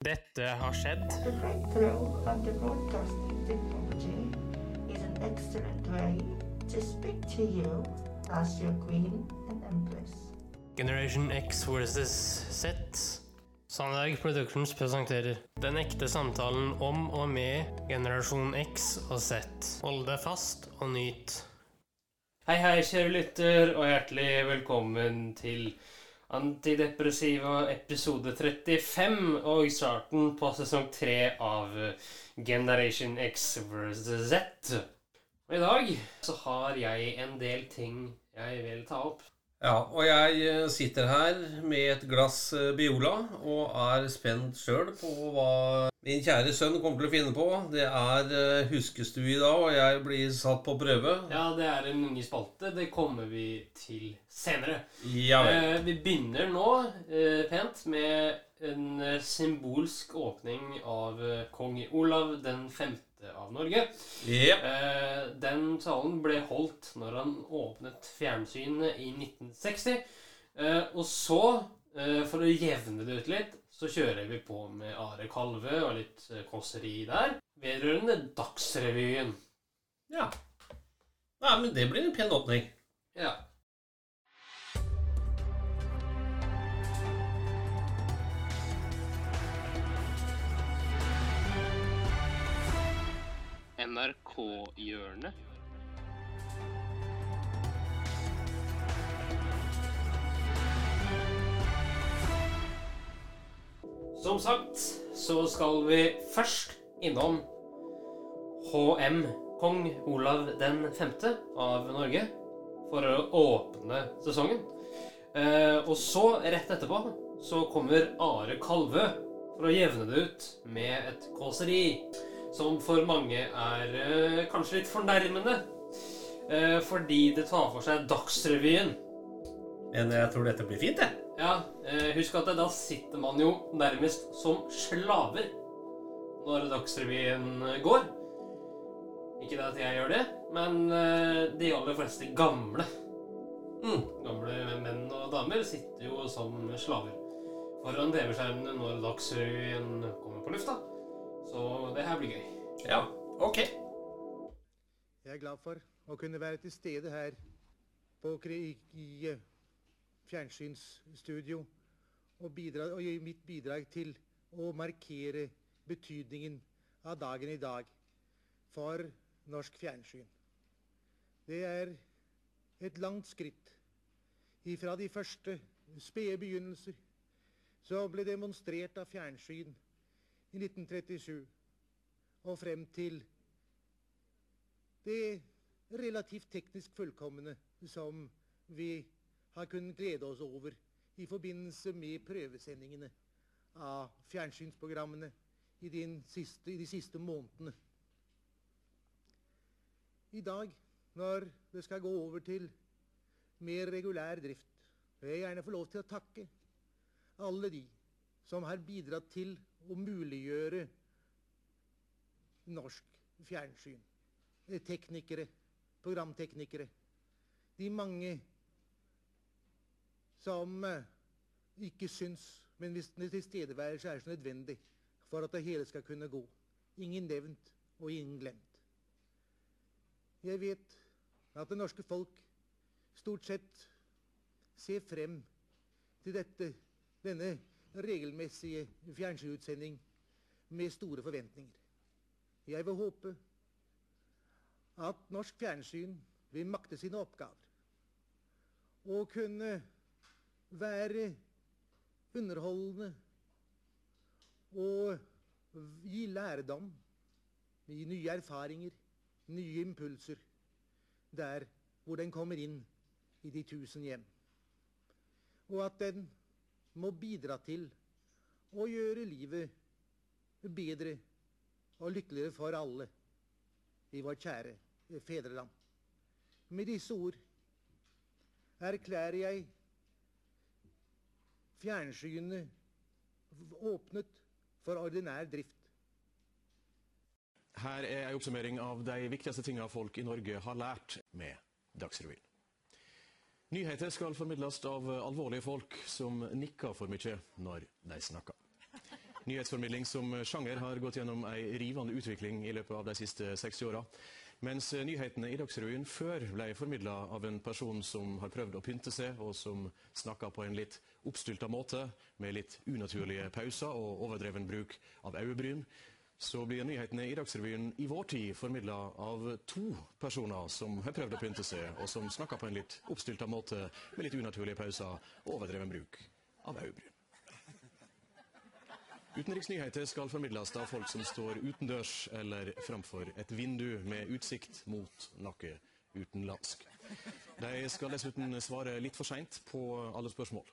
Dette har skjedd. The breakthrough of the broadcasting technology is an excellent way to speak to you as your queen and empress. Generation X versus Z. Sandberg Productions presenterer Den ekte samtalen om og med generasjon X og Z. Hold deg fast og nyt. Hei, hei, kjære lytter, og hjertelig velkommen til Antidepressiva episode 35 og starten på sesong 3 av Generation X vs. Z. Og i dag så har jeg en del ting jeg vil ta opp. Ja, og jeg eh, sitter her med et glass eh, Biola og er spent sjøl på hva min kjære sønn kommer til å finne på. Det er eh, huskestue i dag, og jeg blir satt på prøve. Ja, det er en ny spalte. Det kommer vi til senere. Ja. Eh, vi begynner nå eh, pent med en symbolsk åpning av kong Olav den femte av Norge. Yep. Eh, den talen ble holdt når han åpnet fjernsynet i 1960. Eh, og så, eh, for å jevne det ut litt, så kjører vi på med Are Kalve og litt kåseri der. Vedrørende Dagsrevyen. ja. Nei, men det blir en pen åpning. Ja. NRK-hjørnet. Som sagt så skal vi først innom HM, kong Olav den 5. av Norge, for å åpne sesongen. Eh, og så, rett etterpå, så kommer Are Kalvø for å jevne det ut med et kåseri som for mange er eh, kanskje litt fornærmende. Eh, fordi det tar for seg Dagsrevyen. Men jeg tror dette blir fint, jeg. Ja, eh, husk at da sitter man jo nærmest som slaver når Dagsrevyen går. Ikke det at jeg gjør det, men eh, de aller fleste gamle Mm. Gamle menn og damer sitter jo som slaver foran TV-skjermene når Dagsrevyen kommer på lufta. Blir gøy. Ja, ok. Jeg er glad for å kunne være til stede her på, i eh, fjernsynsstudio og, bidra, og gi mitt bidrag til å markere betydningen av dagen i dag for norsk fjernsyn. Det er et langt skritt ifra de første spede begynnelser som ble demonstrert av fjernsyn i 1937 og frem til det relativt teknisk fullkomne som vi har kunnet glede oss over i forbindelse med prøvesendingene av fjernsynsprogrammene i, siste, i de siste månedene. I dag, når det skal gå over til mer regulær drift, vil jeg gjerne få lov til å takke alle de som har bidratt til å muliggjøre norsk fjernsyn. Teknikere, programteknikere. De mange som eh, ikke syns, men hvis den tilstedeværelse er så nødvendig for at det hele skal kunne gå. Ingen nevnt og ingen glemt. Jeg vet at det norske folk stort sett ser frem til dette, denne regelmessige fjernsynsutsending med store forventninger. Jeg vil håpe at norsk fjernsyn vil makte sine oppgaver og kunne være underholdende og gi lærdom, gi nye erfaringer, nye impulser der hvor den kommer inn i de tusen hjem. Og at den må bidra til å gjøre livet bedre og lykkeligere for alle i vårt kjære fedreland. Med disse ord erklærer jeg fjernsynet åpnet for ordinær drift. Her er en oppsummering av de viktigste tingene folk i Norge har lært med Dagsrevyen. Nyheter skal formidles av alvorlige folk som nikker for mye når de snakker. Nyhetsformidling som sjanger har gått gjennom ei rivende utvikling i løpet av de siste 60 åra. Mens nyhetene i Dagsrevyen før ble formidla av en person som har prøvd å pynte seg, og som snakka på en litt oppstylta måte, med litt unaturlige pauser og overdreven bruk av øyebryn, så blir nyhetene i Dagsrevyen i vår tid formidla av to personer som har prøvd å pynte seg, og som snakker på en litt oppstylta måte med litt unaturlige pauser og overdreven bruk av øyebryn. Utenriksnyheter skal formidles av folk som står utendørs eller framfor et vindu med utsikt mot noe utenlandsk. De skal dessuten svare litt for seint på alle spørsmål.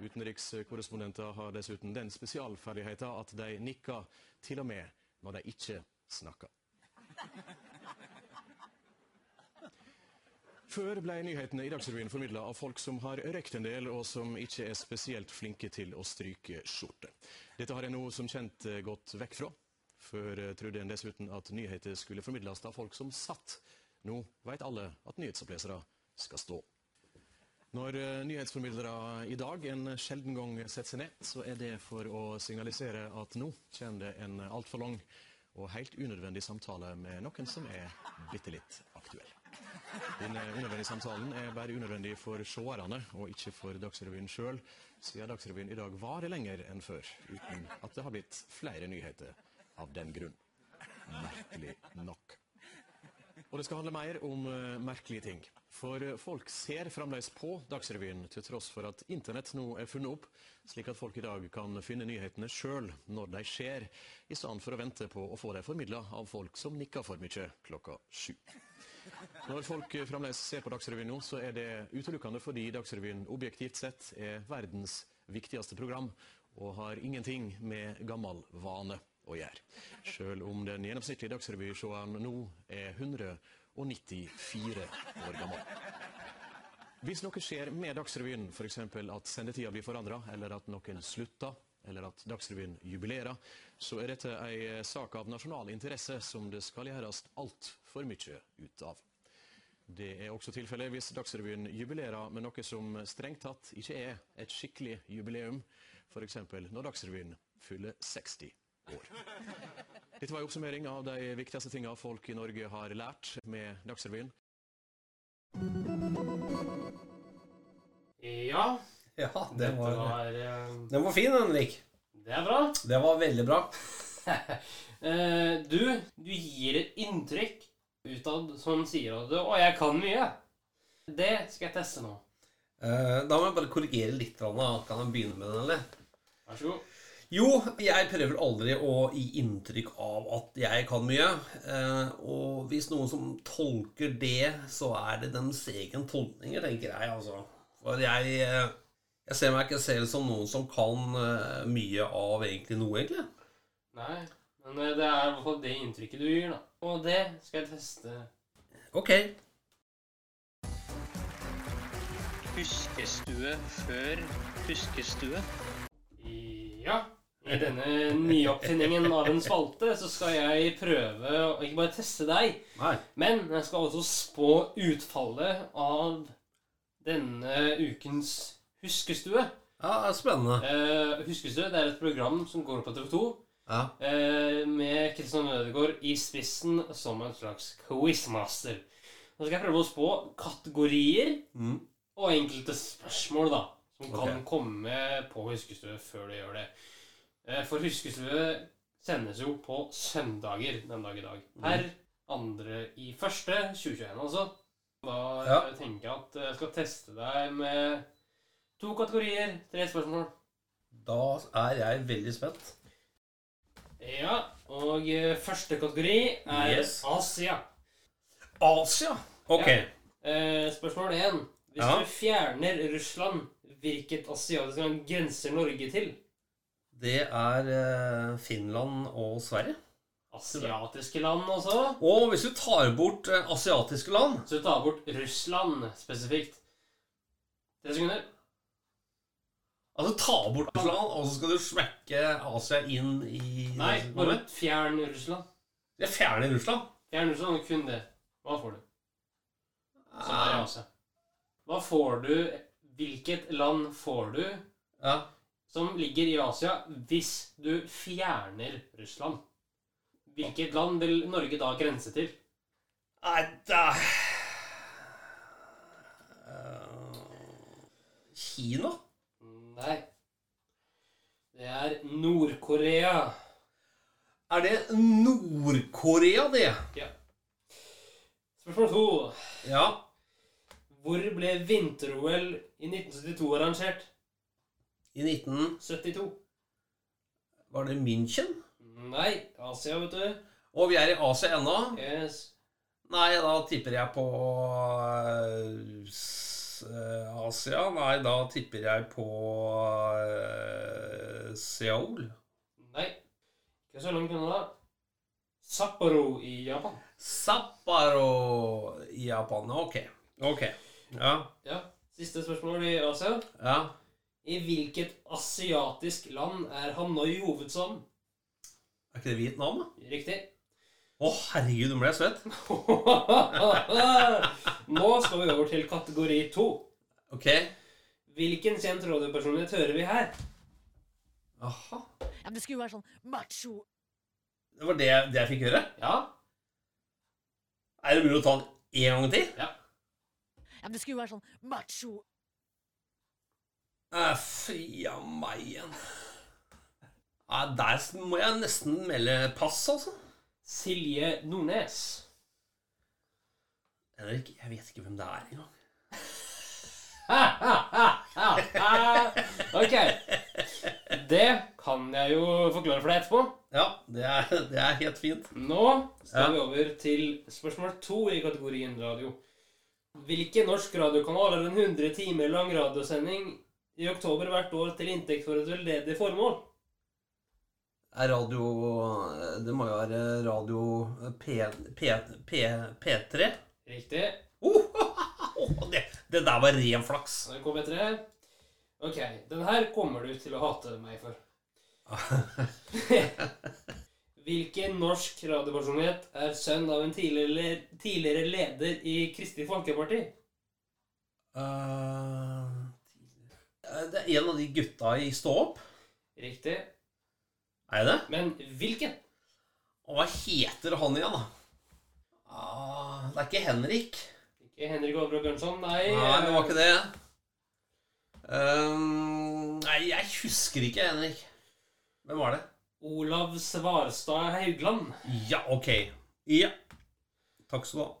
Utenrikskorrespondenter har dessuten den spesialferdigheten at de nikker til og med når de ikke snakker. Før ble nyhetene i Dagsrevyen formidla av folk som har røykt en del, og som ikke er spesielt flinke til å stryke skjorte. Dette har jeg nå som kjent eh, gått vekk fra. Før eh, trodde en dessuten at nyheter skulle formidles av folk som satt. Nå vet alle at nyhetsopplesere skal stå. Når eh, nyhetsformidlere i dag en sjelden gang setter seg ned, så er det for å signalisere at nå kommer det en altfor lang og helt unødvendig samtale med noen som er bitte litt aktuell. Den unødvendige samtalen er bare unødvendig for seerne, og ikke for Dagsrevyen sjøl, siden Dagsrevyen i dag varer lenger enn før, uten at det har blitt flere nyheter av den grunn. Merkelig nok. Og det skal handle mer om uh, merkelige ting. For uh, folk ser fremdeles på Dagsrevyen, til tross for at internett nå er funnet opp, slik at folk i dag kan finne nyhetene sjøl når de skjer, i stedet for å vente på å få dem formidla av folk som nikker for mye klokka sju. Når folk fremdeles ser på Dagsrevyen nå, så er det utelukkende fordi Dagsrevyen objektivt sett er verdens viktigste program, og har ingenting med gammel vane å gjøre. Selv om den gjennomsnittlige Dagsrevy-seeren nå er 194 år gammel. Hvis noe skjer med Dagsrevyen, f.eks. at sendetida blir forandra, eller at noen slutter, eller at Dagsrevyen jubilerer, så er dette ei sak av nasjonal interesse som det skal gjøres altfor mye ut av. Det er også tilfellet hvis Dagsrevyen jubilerer med noe som strengt tatt ikke er et skikkelig jubileum, f.eks. når Dagsrevyen fyller 60 år. Dette var en oppsummering av de viktigste tingene folk i Norge har lært med Dagsrevyen. Ja, Ja, den var, var eh, den var fin, Henrik. Det er bra. Det var veldig bra. Eh, du, du gir et inntrykk utad som sier at du, 'Å, jeg kan mye'. Det skal jeg teste nå. Eh, Da må jeg bare korrigere litt. Kan jeg begynne med den, eller? Vær så god. Jo, jeg prøver aldri å gi inntrykk av at jeg kan mye. Eh, og hvis noen som tolker det, så er det deres egen tolkninger, tenker jeg. altså. For jeg, eh, jeg ser meg ikke selv som noen som kan eh, mye av egentlig noe, egentlig. Nei, men det er i hvert fall det inntrykket du gir, da. Og det skal jeg teste. Ok. Huskestue før huskestue. I denne nyoppfinningen av en spalte så skal jeg prøve å ikke bare teste deg, Nei. men jeg skal også spå utfallet av denne ukens Huskestue. Ja, spennende. Eh, Huskestue det er et program som går på TV 2 Ja. eh, med Kristian Ødegaard i spissen som en slags quizmaster. Nå skal jeg prøve å spå kategorier Mm. og enkelte spørsmål da, som kan komme på Huskestue før du gjør det. Eh, For Huskestue sendes jo på søndager den dag i dag. Per andre i første 2021, altså. Da Ja. tenker jeg at jeg skal teste deg med to kategorier, tre spørsmål. Da er jeg veldig spent. Ja, og eh, første kategori er Yes. Asia. Asia. Ok. Ja. Eh, spørsmål én. Hvis Ja. du fjerner Russland, hvilket asiatisk land grenser Norge til? Det er eh, Finland og Sverige. Asiatiske land, også. Og hvis du tar bort eh, asiatiske land Så du tar bort Russland spesifikt. Tre sekunder. Altså ta bort Russland, og så skal du smekke Asia inn i Nei, bare fjern Russland. Jeg fjerner Russland. Fjern Russland, og kun det. Hva får du? Som er Ah, Asia. Hva får du Hvilket land får du ja. Som ligger i Asia hvis du fjerner Russland. Hvilket land vil Norge da grense til? Nei, da Kina? Nei. Det er Nord-Korea. Er det Nord-Korea, det? Spørsmål to. Ja. Hvor ble vinter-OL i 1972 arrangert? I 1972. Var det München? Nei, Asia, vet du. Og vi er i Asia ennå. Yes. Nei, da tipper jeg på eh, eh, Asia. Nei, da tipper jeg på eh, Seoul. Nei. Ikke så langt unna. Sapporo i Japan. Sapporo i Japan. Ok. Ok. Ja. Ja. Siste spørsmål i Asia. Ja. I hvilket asiatisk land er Hanoi hovedstaden? Er ikke det Vietnam, da? Riktig. Å, herregud, nå ble jeg svett. Nå skal vi over til kategori to. Ok. Hvilken kjent radiopersonlighet hører vi her? Aha. Ja, men det skulle jo være sånn macho. Det var det, det jeg fikk høre? Ja. Er det mulig å ta den en gang til? Ja, men det skulle jo være sånn macho. Eh, Fy av meg igjen. Ja, der må jeg nesten melde pass, altså. Silje Nordnes. Henrik, jeg vet ikke hvem det er engang. ok. Det kan jeg jo forklare for deg etterpå. Ja, det er, det er helt fint. Nå skal Ja. vi over til spørsmål to i kategorien radio. Hvilken norsk radiokanal har en 100 timer lang radiosending i oktober hvert år til inntekt for et veldedig formål? Er radio Det må jo være radio P, P, P, P3. Riktig. Oh, det, det der var ren flaks. Der kom jeg tre. Ok, den her kommer du til å hate meg for. Hvilken norsk radiopersonlighet er sønn av en tidligere, tidligere leder i Kristelig Folkeparti? Eh, det er en av de gutta i Stå opp. Riktig. Er det det? Men hvilken? Og hva heter han igjen, da? Ah, det er ikke Henrik. Ikke Henrik Overå Bjørnson, nei. Nei, det var ikke det. Um, nei, jeg husker ikke Henrik. Hvem var det? Olav Svarstad Haugland. Ja, ok. Ja. Takk skal du ha.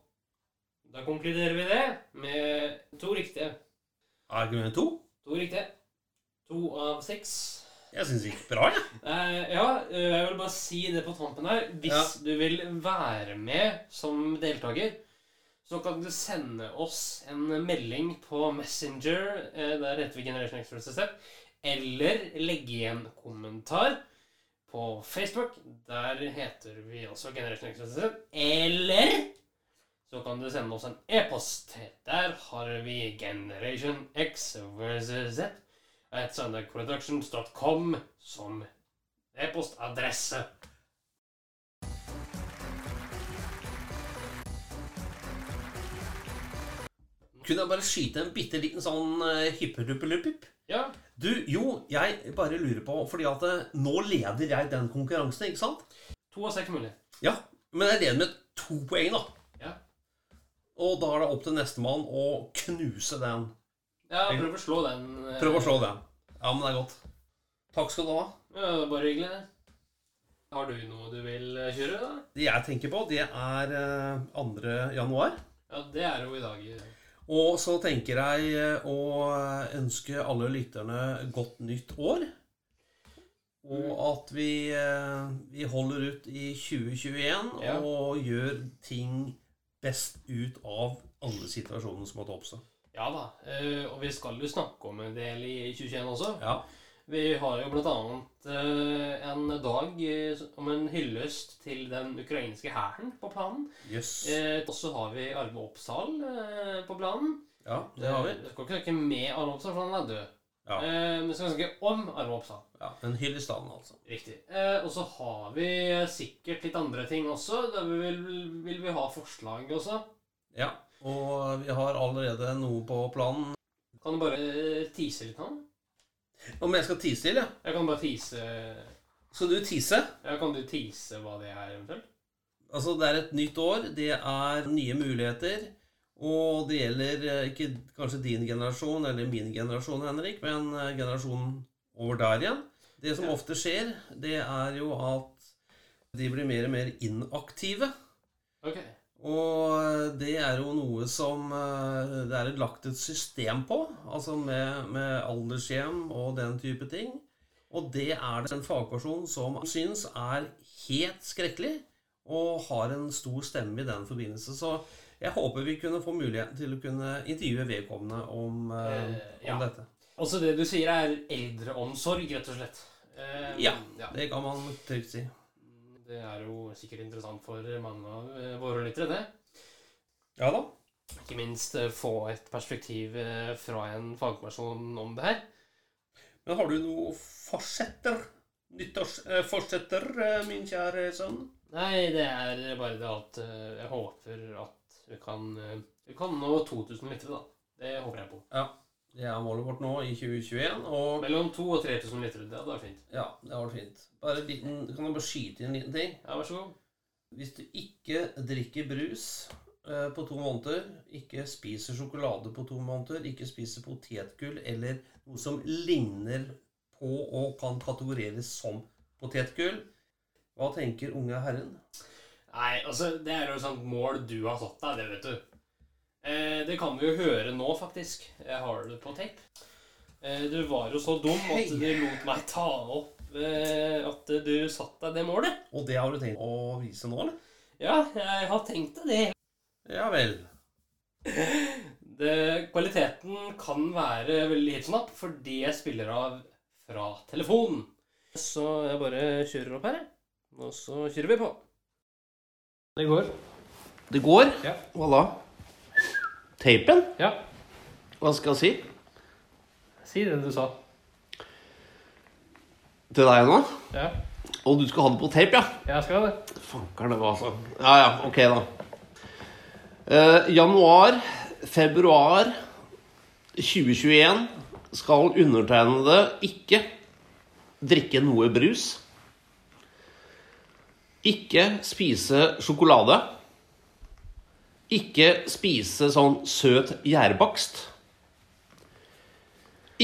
Da konkluderer vi det med to riktige. Argument to? To riktige. To av seks. Jeg syns det gikk bra, jeg. Eh, ja, eh, jeg vil bare si det på tampen her. Hvis Ja. du vil være med som deltaker, så kan du sende oss en melding på Messenger. eh, der heter vi Generation Express Resept. Eller legge igjen kommentar på Facebook. Der heter vi også Generation Express Resept. Eller så kan du sende oss en e-post. Der har vi Generation X versus Z at søndagproductions.com som e-postadresse. Kunne jeg bare skyte en bitte liten sånn uh. Ja, Du, jo, jeg bare lurer på Fordi at eh, nå leder jeg den konkurransen, ikke sant? to av seks mulig. Ja, men jeg leder med to poeng, da. Og da er det opp til nestemann å knuse den. Ja, prøv å slå den. eh, Prøv å slå den. Ja, men det er godt. Takk skal du ha. Ja, det er bare hyggelig, det. Har du noe du vil eh, kjøre, da? Det jeg tenker på, det er eh, 2. januar. Ja, det er jo i dag. Og så tenker jeg eh, å ønske alle lytterne godt nytt år. Og at vi, eh, vi holder ut i 2021 Ja. og gjør ting best ut av alle situasjoner som måtte oppstå. Ja da. eh, Og vi skal jo snakke om en del i 2021 også. Ja. Vi har jo blant annet eh, en dag eh, om en hyllest til den ukrainske hæren på planen. Eh, Og så har vi Arve Oppsal på planen. Ja, det har vi. Du skal ikke snakke med Arve Oppsal, for han er død. Ja. Men vi skal snakke om Arve Oppsal. Ja en hyll i staden altså. Riktig. Eh, og så har vi sikkert litt andre ting også. Da vil, vil vi ha forslag også. Ja. Og vi har allerede noe på planen. Kan du bare tise tease litt, nå? Om jeg skal tise til, ja. Jeg kan bare tease Skal du tise? Ja, Kan du tease hva det er, eventuelt? Altså, det er et nytt år. Det er nye muligheter. Og det gjelder eh, ikke kanskje din generasjon eller min generasjon, Henrik, men eh, generasjonen over der igjen. Det som ofte skjer, det er jo at de blir mer og mer inaktive. Okay. Og det er jo noe som eh, det er lagt et system på, altså med, med aldershjem og den type ting. Og det er det en fagperson som syns er helt skrekkelig, og har en stor stemme i den forbindelse. Så jeg håper vi kunne få muligheten til å kunne intervjue vedkommende om, eh, Eh, ja. dette. Også det du sier, er eldreomsorg, rett og slett. Eh, Ja. Det kan man trygt si. Det er jo sikkert interessant for mange av eh, våre lyttere, det. Ja da. Ikke minst eh, få et perspektiv eh, fra en fagperson om det her. Men har du noe forsetter? Nyttårsforsetter, min kjære sønn? Nei, det er bare det at jeg håper at vi kan, vi kan nå 2000 lyttere, da. Det håper jeg på. Ja. Det er målet vårt nå i 2021. Og Mellom 2000 og 3000 liter. Det hadde vært fint. ja, det hadde vært fint. Bare liten, kan jeg bare skyte inn en liten ting? Ja, vær så god. Hvis du ikke drikker brus eh, på to måneder, ikke spiser sjokolade på to måneder, ikke spiser potetgull eller noe som ligner på og kan kategoriseres som potetgull, hva tenker unge herren? Nei, altså, det er jo et sånt mål du har satt deg, det vet du. Eh, det kan vi jo høre nå, faktisk. Jeg har det på tape. Eh, du var jo så dum at du lot meg ta opp eh, at du satte deg det målet. Og det har du tenkt å vise nå, eller? Ja, jeg har tenkt det. Ja vel. det. Kvaliteten kan være veldig hipp som napp fordi jeg spiller av fra telefonen. Så jeg bare kjører opp her. Og så kjører vi på. Det går. Det går? Ja. Da? Tapen? Ja. Hva skal jeg si? Si det du sa. Til deg nå? Ja, Og du skal ha det på tape, ja? jeg skal det. Fanker det, altså. Ja, ja, ok da. Eh, januar, februar 2021 skal undertegnede ikke drikke noe brus. Ikke spise sjokolade. Ikke spise sånn søt gjærbakst.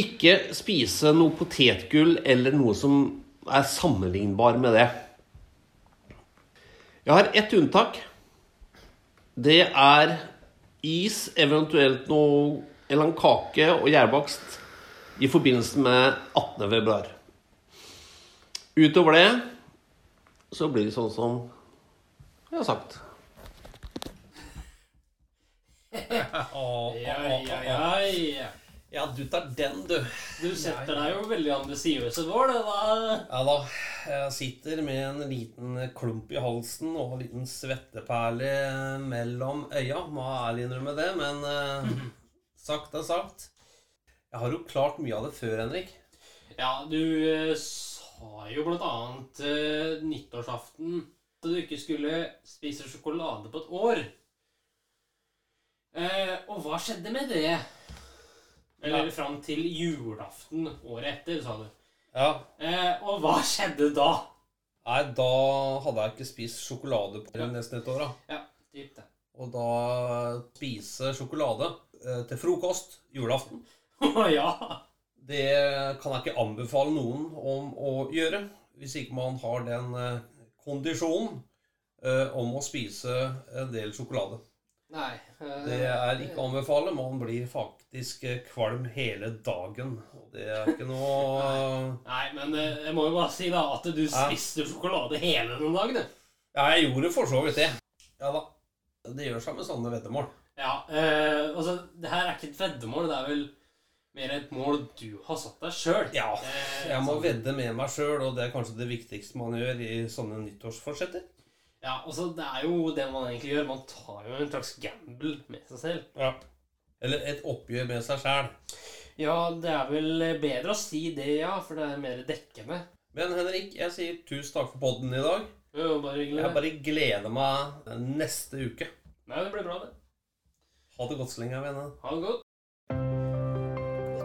Ikke spise noe potetgull eller noe som er sammenlignbar med det. Jeg har ett unntak. Det er is, eventuelt noe eller en kake og gjærbakst i forbindelse med 18. februar. Utover det så blir det sånn som jeg har sagt. Ja, ja, ja, ja. Ja, du tar den, du. Du setter deg jo veldig ambisiøs i vår, det da. Ja da. Jeg sitter med en liten klump i halsen og en liten svetteperle mellom øya. Må ærlig innrømme det, men eh, sagt er sagt. Jeg har jo klart mye av det før, Henrik. Ja, du eh, sa jo blant annet eh, nyttårsaften at du ikke skulle spise sjokolade på et år. Eh, og hva skjedde med det? Eller Ja. fram til julaften året etter, sa du. Ja. Eh, og hva skjedde da? Nei, da hadde jeg ikke spist sjokolade på nesten et år. da. Ja, typ det. Og da spise sjokolade eh, til frokost julaften, ja. det kan jeg ikke anbefale noen om å gjøre. Hvis ikke man har den eh, kondisjonen eh, om å spise en del sjokolade. Nei. Eh, Det er ikke å anbefale. Man blir faktisk eh, kvalm hele dagen. Og det er ikke noe Nei, men eh, jeg må jo bare si da at du spiste sjokolade hele den dagen, du. Ja, jeg gjorde for så vidt det. Ja da. Det gjør seg med sånne veddemål. Ja, eh, altså, det her er ikke et veddemål, det er vel mer et mål du har satt deg sjøl. Ja, jeg må vedde med meg sjøl, og det er kanskje det viktigste man gjør i sånne nyttårsforsetter. Ja, altså, det er jo det man egentlig gjør. Man tar jo en slags gamble med seg selv. Ja. Eller et oppgjør med seg sjæl. Ja, det er vel bedre å si det, ja, for det er mer dekkende. Men Henrik, jeg sier tusen takk for podden i dag. Jo, bare hyggelig. Jeg bare gleder meg neste uke. Nei, det blir bra, det. Ha det godt så lenge, venner. Ha det godt.